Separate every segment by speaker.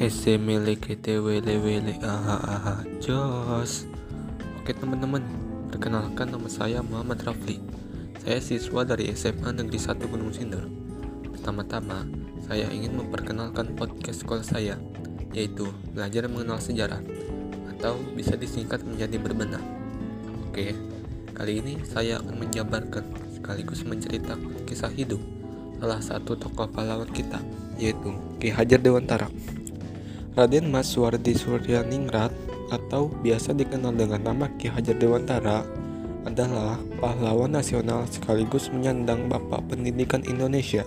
Speaker 1: Ese melekete wele wele aha aha. Jos. Oke teman-teman. Perkenalkan nama saya Muhammad Rafli. Saya siswa dari SMA Negeri 1 Gunung Sindur. Pertama-tama saya ingin memperkenalkan podcast sekolah saya Yaitu Belajar Mengenal Sejarah Atau bisa disingkat menjadi berbenah. Oke Kali ini saya akan menjabarkan sekaligus menceritakan kisah hidup salah satu tokoh pahlawan kita, yaitu Ki Hajar Dewantara. Raden Mas Suwardi Suryaningrat atau biasa dikenal dengan nama Ki Hajar Dewantara adalah pahlawan nasional sekaligus menyandang Bapak Pendidikan Indonesia.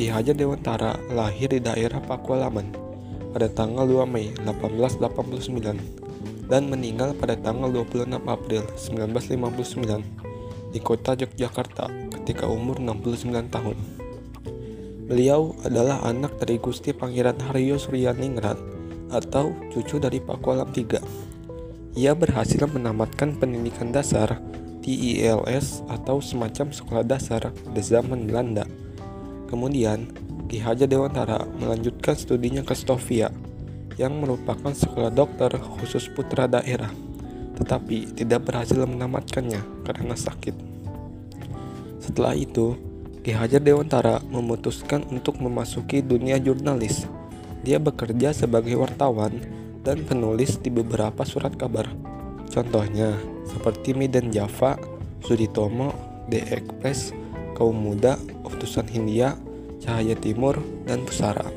Speaker 1: Ki Hajar Dewantara lahir di daerah Pakualaman pada tanggal 2 Mei 1889 dan meninggal pada tanggal 26 April 1959 di kota Yogyakarta ketika umur 69 tahun. Beliau adalah anak dari Gusti Pangeran Haryo Suryaningrat atau cucu dari Pakualam III. Ia berhasil menamatkan pendidikan dasar di ILS atau semacam sekolah dasar di zaman Belanda. Kemudian, Ki Hajar Dewantara melanjutkan studinya ke Stovia yang merupakan sekolah dokter khusus putra daerah, tetapi tidak berhasil menamatkannya karena sakit. Setelah itu, Ki Hajar Dewantara memutuskan untuk memasuki dunia jurnalis. Dia bekerja sebagai wartawan dan penulis di beberapa surat kabar. Contohnya seperti Medan Java, Suditomo, The Express, Kaum Muda, Utusan Hindia, Cahaya Timur, dan Pusara.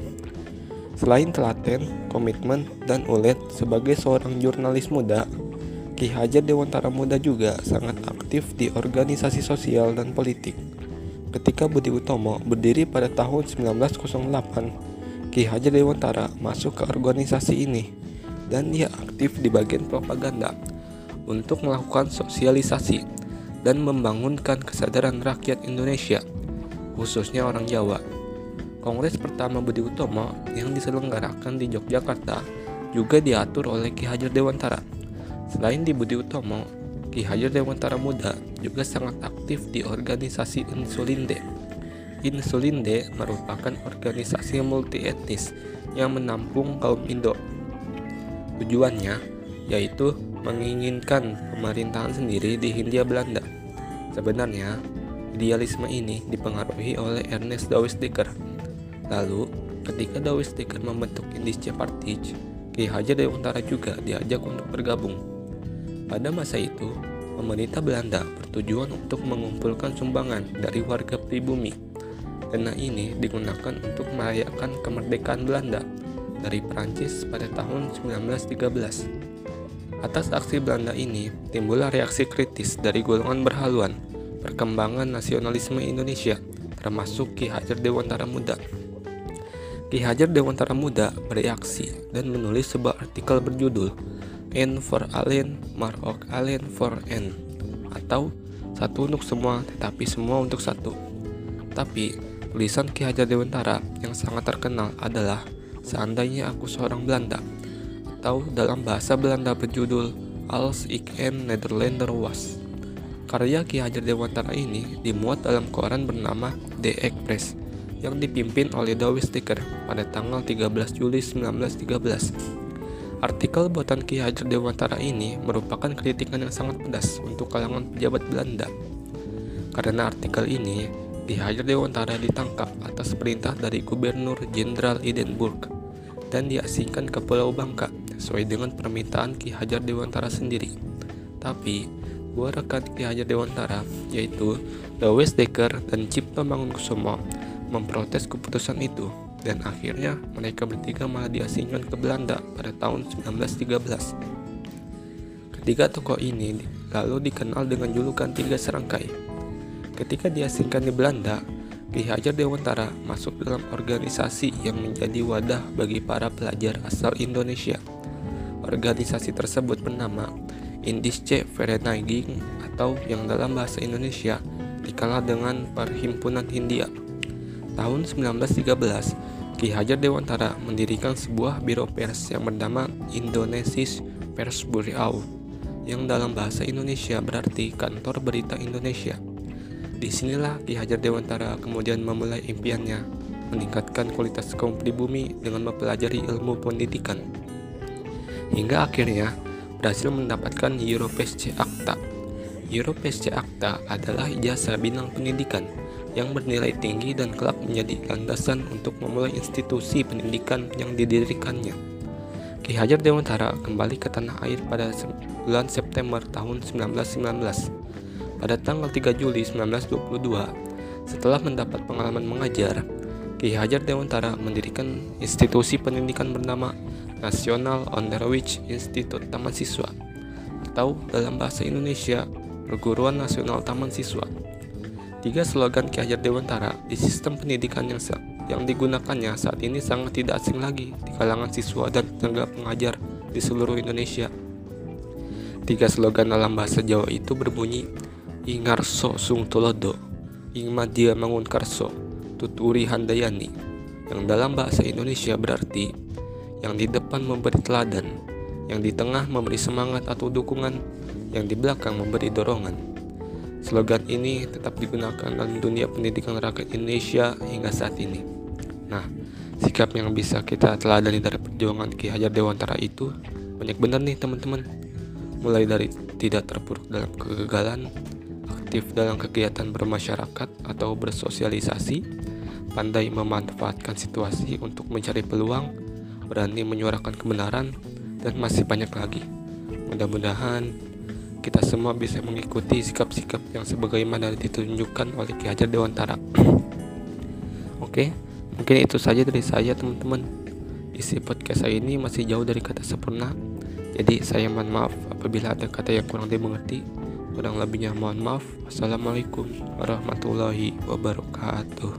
Speaker 1: Selain telaten, komitmen, dan ulet sebagai seorang jurnalis muda, Ki Hajar Dewantara Muda juga sangat aktif di organisasi sosial dan politik. Ketika Budi Utomo berdiri pada tahun 1908, Ki Hajar Dewantara masuk ke organisasi ini dan dia aktif di bagian propaganda untuk melakukan sosialisasi dan membangunkan kesadaran rakyat Indonesia, khususnya orang Jawa. Kongres pertama Budi Utomo yang diselenggarakan di Yogyakarta juga diatur oleh Ki Hajar Dewantara. Selain di Budi Utomo, Ki Hajar Dewantara Muda juga sangat aktif di organisasi Insulinde. Insulinde merupakan organisasi multi etnis yang menampung kaum Indo. Tujuannya yaitu menginginkan pemerintahan sendiri di Hindia Belanda. Sebenarnya, idealisme ini dipengaruhi oleh Ernest Dawes Dekker. Lalu, ketika Dawes Dekker membentuk Indische Partij, Ki Hajar Dewantara juga diajak untuk bergabung. Pada masa itu, pemerintah Belanda bertujuan untuk mengumpulkan sumbangan dari warga pribumi. Dana ini digunakan untuk merayakan kemerdekaan Belanda dari Prancis pada tahun 1913. Atas aksi Belanda ini, timbullah reaksi kritis dari golongan berhaluan, perkembangan nasionalisme Indonesia, termasuk Ki Hajar Dewantara Muda. Ki Hajar Dewantara Muda bereaksi dan menulis sebuah artikel berjudul N for alien, Marok alien for N atau satu untuk semua tetapi semua untuk satu. Tapi tulisan Ki Hajar Dewantara yang sangat terkenal adalah Seandainya Aku Seorang Belanda atau dalam bahasa Belanda berjudul Als ik een Nederlander was. Karya Ki Hajar Dewantara ini dimuat dalam koran bernama The Express yang dipimpin oleh Dawes Sticker pada tanggal 13 Juli 1913. Artikel buatan Ki Hajar Dewantara ini merupakan kritikan yang sangat pedas untuk kalangan pejabat Belanda. Karena artikel ini, Ki Hajar Dewantara ditangkap atas perintah dari Gubernur Jenderal Edinburgh dan diasingkan ke Pulau Bangka sesuai dengan permintaan Ki Hajar Dewantara sendiri. Tapi, dua rekan Ki Hajar Dewantara, yaitu Dawes Dekker dan Cipto Mangunkusumo, memprotes keputusan itu dan akhirnya mereka bertiga malah diasingkan ke Belanda pada tahun 1913. Ketiga tokoh ini lalu dikenal dengan julukan Tiga Serangkai. Ketika diasingkan di Belanda, Ki Hajar Dewantara masuk dalam organisasi yang menjadi wadah bagi para pelajar asal Indonesia. Organisasi tersebut bernama Indische Vereniging atau yang dalam bahasa Indonesia dikenal dengan Perhimpunan Hindia. Tahun 1913, Ki Hajar Dewantara mendirikan sebuah biro pers yang bernama Indonesis Pers Bureau yang dalam bahasa Indonesia berarti Kantor Berita Indonesia. Di sinilah Ki Hajar Dewantara kemudian memulai impiannya meningkatkan kualitas kaum pribumi dengan mempelajari ilmu pendidikan. Hingga akhirnya berhasil mendapatkan Europesc Acta. Europesc Acta adalah ijazah bidang pendidikan yang bernilai tinggi dan kelak menjadi landasan untuk memulai institusi pendidikan yang didirikannya. Ki Hajar Dewantara kembali ke tanah air pada bulan September tahun 1919. Pada tanggal 3 Juli 1922, setelah mendapat pengalaman mengajar, Ki Hajar Dewantara mendirikan institusi pendidikan bernama National Onderwijs Institute Taman Siswa atau dalam bahasa Indonesia Perguruan Nasional Taman Siswa. Tiga slogan Ki Hajar Dewantara di sistem pendidikan yang yang digunakannya saat ini sangat tidak asing lagi di kalangan siswa dan tenaga pengajar di seluruh Indonesia. Tiga slogan dalam bahasa Jawa itu berbunyi Ingarso Sung Tulodo, Ingmadia Mangun Karso, Tuturi Handayani yang dalam bahasa Indonesia berarti yang di depan memberi teladan, yang di tengah memberi semangat atau dukungan, yang di belakang memberi dorongan. Slogan ini tetap digunakan dalam dunia pendidikan rakyat Indonesia hingga saat ini. Nah, sikap yang bisa kita teladani dari perjuangan Ki Hajar Dewantara itu banyak benar nih teman-teman. Mulai dari tidak terpuruk dalam kegagalan, aktif dalam kegiatan bermasyarakat atau bersosialisasi, pandai memanfaatkan situasi untuk mencari peluang, berani menyuarakan kebenaran, dan masih banyak lagi. Mudah-mudahan kita semua bisa mengikuti sikap-sikap yang sebagaimana ditunjukkan oleh Ki Hajar Dewantara. Oke, mungkin itu saja dari saya teman-teman. Isi podcast saya ini masih jauh dari kata sempurna. Jadi saya mohon maaf apabila ada kata yang kurang dimengerti. Kurang lebihnya mohon maaf. Wassalamualaikum warahmatullahi wabarakatuh.